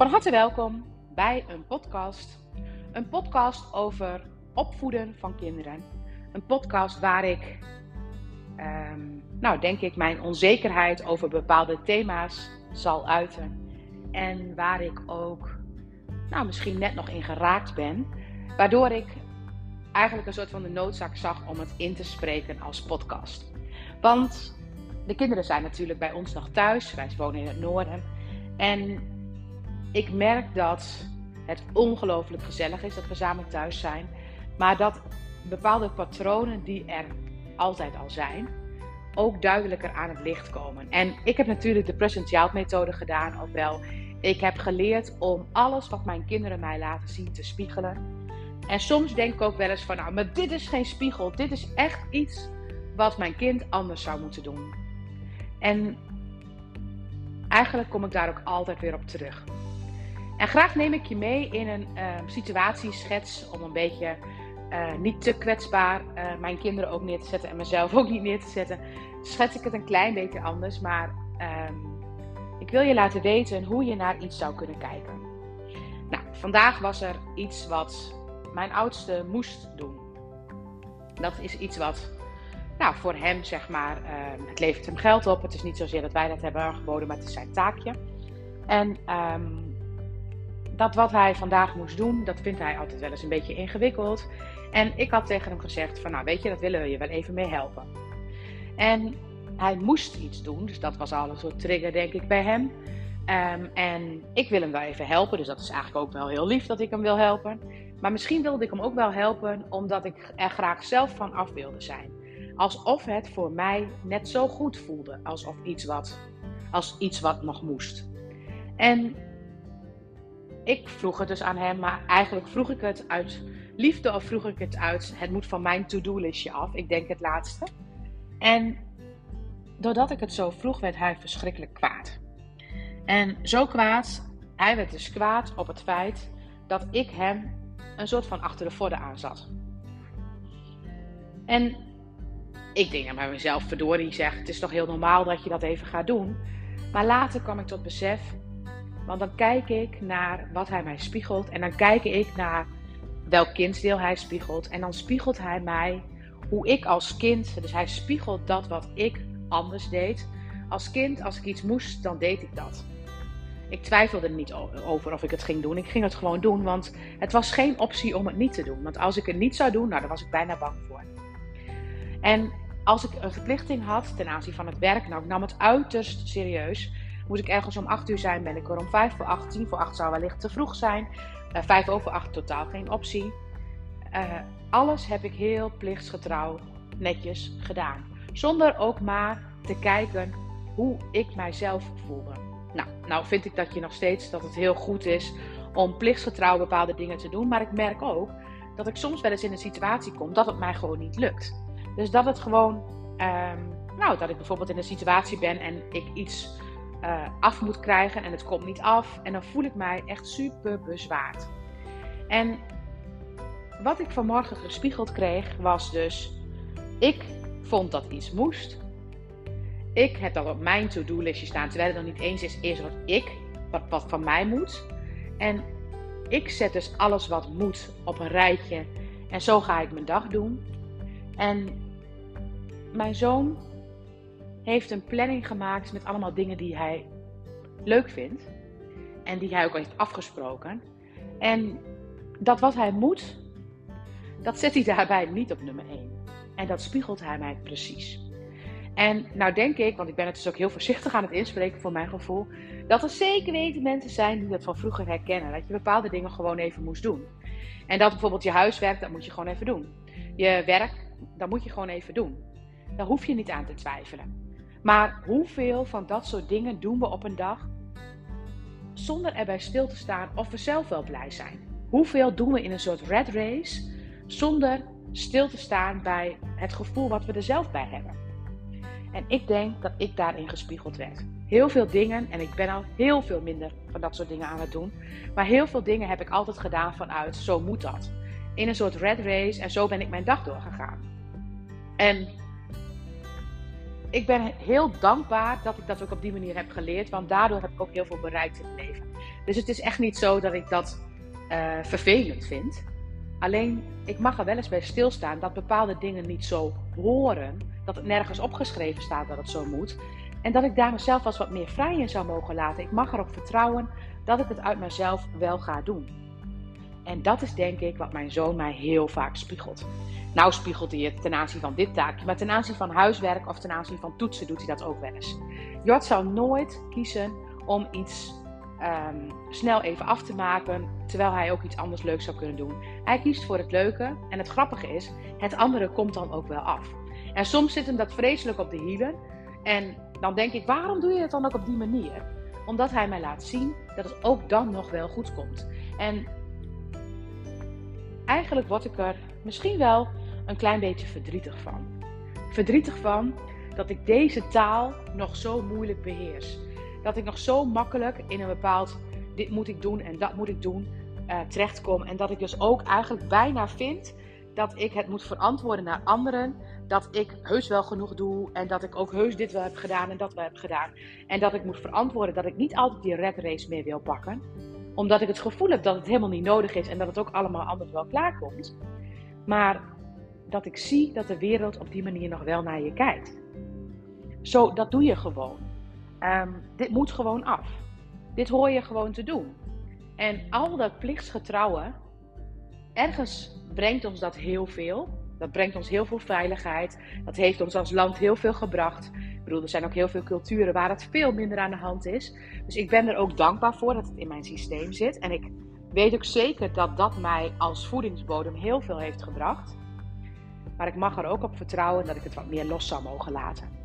Van harte welkom bij een podcast. Een podcast over opvoeden van kinderen. Een podcast waar ik, ehm, nou denk ik, mijn onzekerheid over bepaalde thema's zal uiten. En waar ik ook, nou misschien net nog in geraakt ben. Waardoor ik eigenlijk een soort van de noodzaak zag om het in te spreken als podcast. Want de kinderen zijn natuurlijk bij ons nog thuis. Wij wonen in het noorden. En ik merk dat het ongelooflijk gezellig is dat we samen thuis zijn. Maar dat bepaalde patronen die er altijd al zijn, ook duidelijker aan het licht komen. En ik heb natuurlijk de Present Child methode gedaan, ook. Ik heb geleerd om alles wat mijn kinderen mij laten zien te spiegelen. En soms denk ik ook wel eens van, nou, maar dit is geen spiegel. Dit is echt iets wat mijn kind anders zou moeten doen. En eigenlijk kom ik daar ook altijd weer op terug. En graag neem ik je mee in een uh, situatieschets om een beetje uh, niet te kwetsbaar uh, mijn kinderen ook neer te zetten en mezelf ook niet neer te zetten. Schets ik het een klein beetje anders, maar um, ik wil je laten weten hoe je naar iets zou kunnen kijken. Nou, vandaag was er iets wat mijn oudste moest doen. Dat is iets wat nou, voor hem, zeg maar, uh, het levert hem geld op. Het is niet zozeer dat wij dat hebben aangeboden, maar het is zijn taakje. En um, dat wat hij vandaag moest doen, dat vindt hij altijd wel eens een beetje ingewikkeld. En ik had tegen hem gezegd van, nou weet je, dat willen we je wel even mee helpen. En hij moest iets doen, dus dat was al een soort trigger denk ik bij hem. Um, en ik wil hem wel even helpen, dus dat is eigenlijk ook wel heel lief dat ik hem wil helpen. Maar misschien wilde ik hem ook wel helpen omdat ik er graag zelf van af wilde zijn. Alsof het voor mij net zo goed voelde, alsof iets wat, als iets wat nog moest. En ik vroeg het dus aan hem, maar eigenlijk vroeg ik het uit liefde of vroeg ik het uit, het moet van mijn to-do-listje af. Ik denk het laatste. En doordat ik het zo vroeg, werd hij verschrikkelijk kwaad. En zo kwaad, hij werd dus kwaad op het feit dat ik hem een soort van achter de vorden aan zat. En ik denk aan bij mezelf, verdorie zeg, het is toch heel normaal dat je dat even gaat doen. Maar later kwam ik tot besef, want dan kijk ik naar wat hij mij spiegelt en dan kijk ik naar welk kindsdeel hij spiegelt. En dan spiegelt hij mij hoe ik als kind, dus hij spiegelt dat wat ik anders deed. Als kind, als ik iets moest, dan deed ik dat. Ik twijfelde niet over of ik het ging doen. Ik ging het gewoon doen, want het was geen optie om het niet te doen. Want als ik het niet zou doen, nou, daar was ik bijna bang voor. En als ik een verplichting had ten aanzien van het werk, nou, ik nam het uiterst serieus. Moet ik ergens om 8 uur zijn, ben ik er om 5 voor 8. 10 voor 8 zou wellicht te vroeg zijn. Eh, 5 over 8 totaal geen optie. Uh, alles heb ik heel plichtsgetrouw netjes gedaan. Zonder ook maar te kijken hoe ik mijzelf voelde. Nou, nou vind ik dat je nog steeds dat het heel goed is om plichtsgetrouw bepaalde dingen te doen. Maar ik merk ook dat ik soms wel eens in een situatie kom dat het mij gewoon niet lukt. Dus dat het gewoon, um, nou, dat ik bijvoorbeeld in een situatie ben en ik iets uh, af moet krijgen en het komt niet af. En dan voel ik mij echt super bezwaard. En wat ik vanmorgen gespiegeld kreeg was dus, ik vond dat iets moest. Ik heb dat op mijn to-do-listje staan, terwijl het nog niet eens is eerst wat ik, wat, wat van mij moet. En ik zet dus alles wat moet op een rijtje en zo ga ik mijn dag doen. En mijn zoon heeft een planning gemaakt met allemaal dingen die hij leuk vindt. En die hij ook heeft afgesproken. En dat wat hij moet, dat zet hij daarbij niet op nummer 1. En dat spiegelt hij mij precies. En nou denk ik, want ik ben het dus ook heel voorzichtig aan het inspreken voor mijn gevoel, dat er zeker weten mensen zijn die dat van vroeger herkennen. Dat je bepaalde dingen gewoon even moest doen. En dat bijvoorbeeld je huiswerk, dat moet je gewoon even doen. Je werk, dat moet je gewoon even doen. Daar hoef je niet aan te twijfelen. Maar hoeveel van dat soort dingen doen we op een dag zonder erbij stil te staan of we zelf wel blij zijn? Hoeveel doen we in een soort red race zonder stil te staan bij het gevoel wat we er zelf bij hebben? En ik denk dat ik daarin gespiegeld werd. Heel veel dingen, en ik ben al heel veel minder van dat soort dingen aan het doen, maar heel veel dingen heb ik altijd gedaan vanuit zo moet dat. In een soort red race en zo ben ik mijn dag doorgegaan. En ik ben heel dankbaar dat ik dat ook op die manier heb geleerd, want daardoor heb ik ook heel veel bereikt in het leven. Dus het is echt niet zo dat ik dat uh, vervelend vind. Alleen, ik mag er wel eens bij stilstaan dat bepaalde dingen niet zo horen. Dat het nergens opgeschreven staat dat het zo moet. En dat ik daar mezelf als wat meer vrij in zou mogen laten. Ik mag erop vertrouwen dat ik het uit mezelf wel ga doen. En dat is denk ik wat mijn zoon mij heel vaak spiegelt. Nou spiegelt hij het ten aanzien van dit taakje, maar ten aanzien van huiswerk of ten aanzien van toetsen doet hij dat ook wel eens. Jort zou nooit kiezen om iets ehm, snel even af te maken, terwijl hij ook iets anders leuks zou kunnen doen. Hij kiest voor het leuke en het grappige is, het andere komt dan ook wel af. En soms zit hem dat vreselijk op de hielen en dan denk ik, waarom doe je het dan ook op die manier? Omdat hij mij laat zien dat het ook dan nog wel goed komt. En eigenlijk word ik er misschien wel een klein beetje verdrietig van. Verdrietig van dat ik deze taal nog zo moeilijk beheers. Dat ik nog zo makkelijk in een bepaald dit moet ik doen en dat moet ik doen uh, terechtkom. En dat ik dus ook eigenlijk bijna vind dat ik het moet verantwoorden naar anderen. Dat ik heus wel genoeg doe en dat ik ook heus dit wel heb gedaan en dat wel heb gedaan. En dat ik moet verantwoorden dat ik niet altijd die red race meer wil pakken. Omdat ik het gevoel heb dat het helemaal niet nodig is en dat het ook allemaal anders wel klaarkomt. Maar dat ik zie dat de wereld op die manier nog wel naar je kijkt. Zo, dat doe je gewoon. Ehm, dit moet gewoon af. Dit hoor je gewoon te doen. En al dat plichtsgetrouwen, ergens brengt ons dat heel veel. Dat brengt ons heel veel veiligheid. Dat heeft ons als land heel veel gebracht. Er zijn ook heel veel culturen waar het veel minder aan de hand is. Dus ik ben er ook dankbaar voor dat het in mijn systeem zit. En ik weet ook zeker dat dat mij als voedingsbodem heel veel heeft gebracht. Maar ik mag er ook op vertrouwen dat ik het wat meer los zou mogen laten.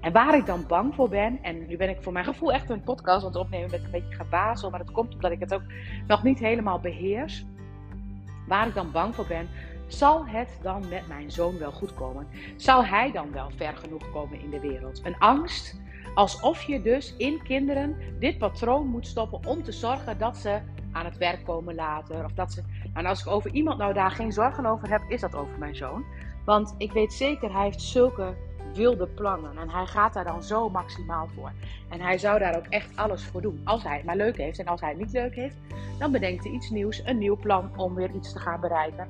En waar ik dan bang voor ben, en nu ben ik voor mijn gevoel echt een podcast aan het opnemen met een beetje gebazel, maar dat komt omdat ik het ook nog niet helemaal beheers. Waar ik dan bang voor ben, zal het dan met mijn zoon wel goed komen? Zal hij dan wel ver genoeg komen in de wereld? Een angst, alsof je dus in kinderen dit patroon moet stoppen om te zorgen dat ze aan het werk komen later. Of dat ze, en als ik over iemand nou daar geen zorgen over heb, is dat over mijn zoon. Want ik weet zeker, hij heeft zulke wilde plannen. En hij gaat daar dan zo maximaal voor. En hij zou daar ook echt alles voor doen. Als hij het maar leuk heeft. En als hij het niet leuk heeft, dan bedenkt hij iets nieuws. Een nieuw plan om weer iets te gaan bereiken.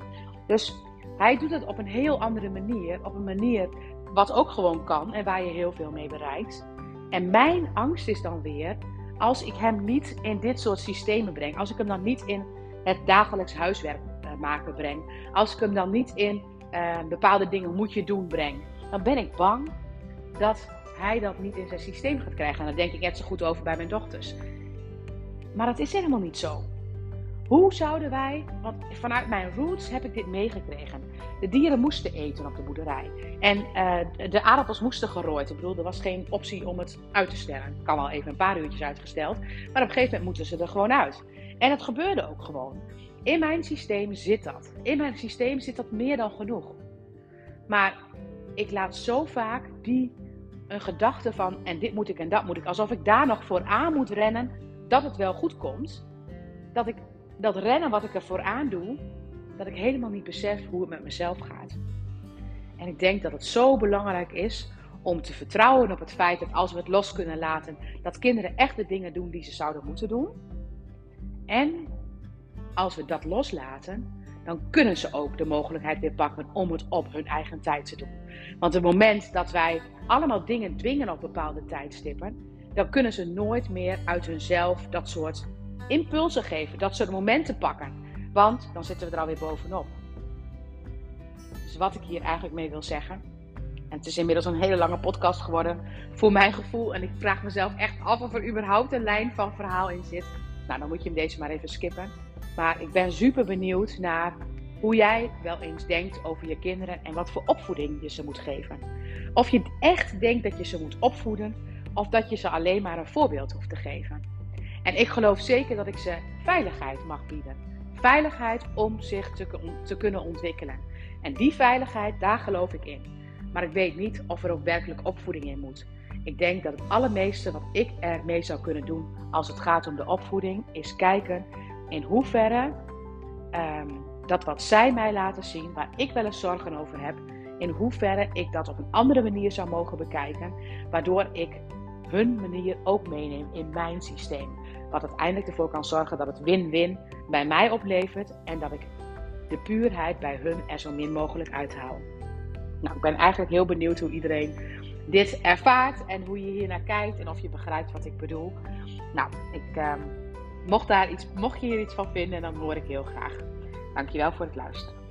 Dus hij doet het op een heel andere manier. Op een manier wat ook gewoon kan. En waar je heel veel mee bereikt. En mijn angst is dan weer. Als ik hem niet in dit soort systemen breng. Als ik hem dan niet in het dagelijks huiswerk eh, maken breng. Als ik hem dan niet in uh, bepaalde dingen moet je doen breng, dan ben ik bang dat hij dat niet in zijn systeem gaat krijgen. En daar denk ik net zo goed over bij mijn dochters. Maar dat is helemaal niet zo. Hoe zouden wij, want vanuit mijn roots heb ik dit meegekregen. De dieren moesten eten op de boerderij. En uh, de aardappels moesten gerooid. Ik bedoel, er was geen optie om het uit te stellen. Kan wel even een paar uurtjes uitgesteld. Maar op een gegeven moment moeten ze er gewoon uit. En het gebeurde ook gewoon. In mijn systeem zit dat. In mijn systeem zit dat meer dan genoeg. Maar ik laat zo vaak die een gedachte van en dit moet ik en dat moet ik, alsof ik daar nog voor aan moet rennen dat het wel goed komt. Dat ik dat rennen wat ik er voor aan doe, dat ik helemaal niet besef hoe het met mezelf gaat. En ik denk dat het zo belangrijk is om te vertrouwen op het feit dat als we het los kunnen laten, dat kinderen echt de dingen doen die ze zouden moeten doen. En als we dat loslaten, dan kunnen ze ook de mogelijkheid weer pakken om het op hun eigen tijd te doen. Want het moment dat wij allemaal dingen dwingen op bepaalde tijdstippen, dan kunnen ze nooit meer uit hunzelf dat soort impulsen geven, dat soort momenten pakken. Want dan zitten we er alweer bovenop. Dus wat ik hier eigenlijk mee wil zeggen. En het is inmiddels een hele lange podcast geworden voor mijn gevoel. En ik vraag mezelf echt af of er überhaupt een lijn van verhaal in zit. Nou, dan moet je hem deze maar even skippen. Maar ik ben super benieuwd naar hoe jij wel eens denkt over je kinderen en wat voor opvoeding je ze moet geven. Of je echt denkt dat je ze moet opvoeden of dat je ze alleen maar een voorbeeld hoeft te geven. En ik geloof zeker dat ik ze veiligheid mag bieden. Veiligheid om zich te, kunnen ontwikkelen. En die veiligheid, daar geloof ik in. Maar ik weet niet of er ook werkelijk opvoeding in moet. Ik denk dat het allermeeste wat ik ermee zou kunnen doen als het gaat om de opvoeding, is kijken in hoeverre ehm, dat wat zij mij laten zien, waar ik wel eens zorgen over heb, in hoeverre ik dat op een andere manier zou mogen bekijken, waardoor ik hun manier ook meeneem in mijn systeem. Wat uiteindelijk ervoor kan zorgen dat het win-win bij mij oplevert en dat ik de puurheid bij hun er zo min mogelijk uithaal. Nou, ik ben eigenlijk heel benieuwd hoe iedereen dit ervaart en hoe je hier naar kijkt en of je begrijpt wat ik bedoel. Nou, ik, ehm, mocht, daar iets, mocht je hier iets van vinden, dan hoor ik heel graag. Dankjewel voor het luisteren.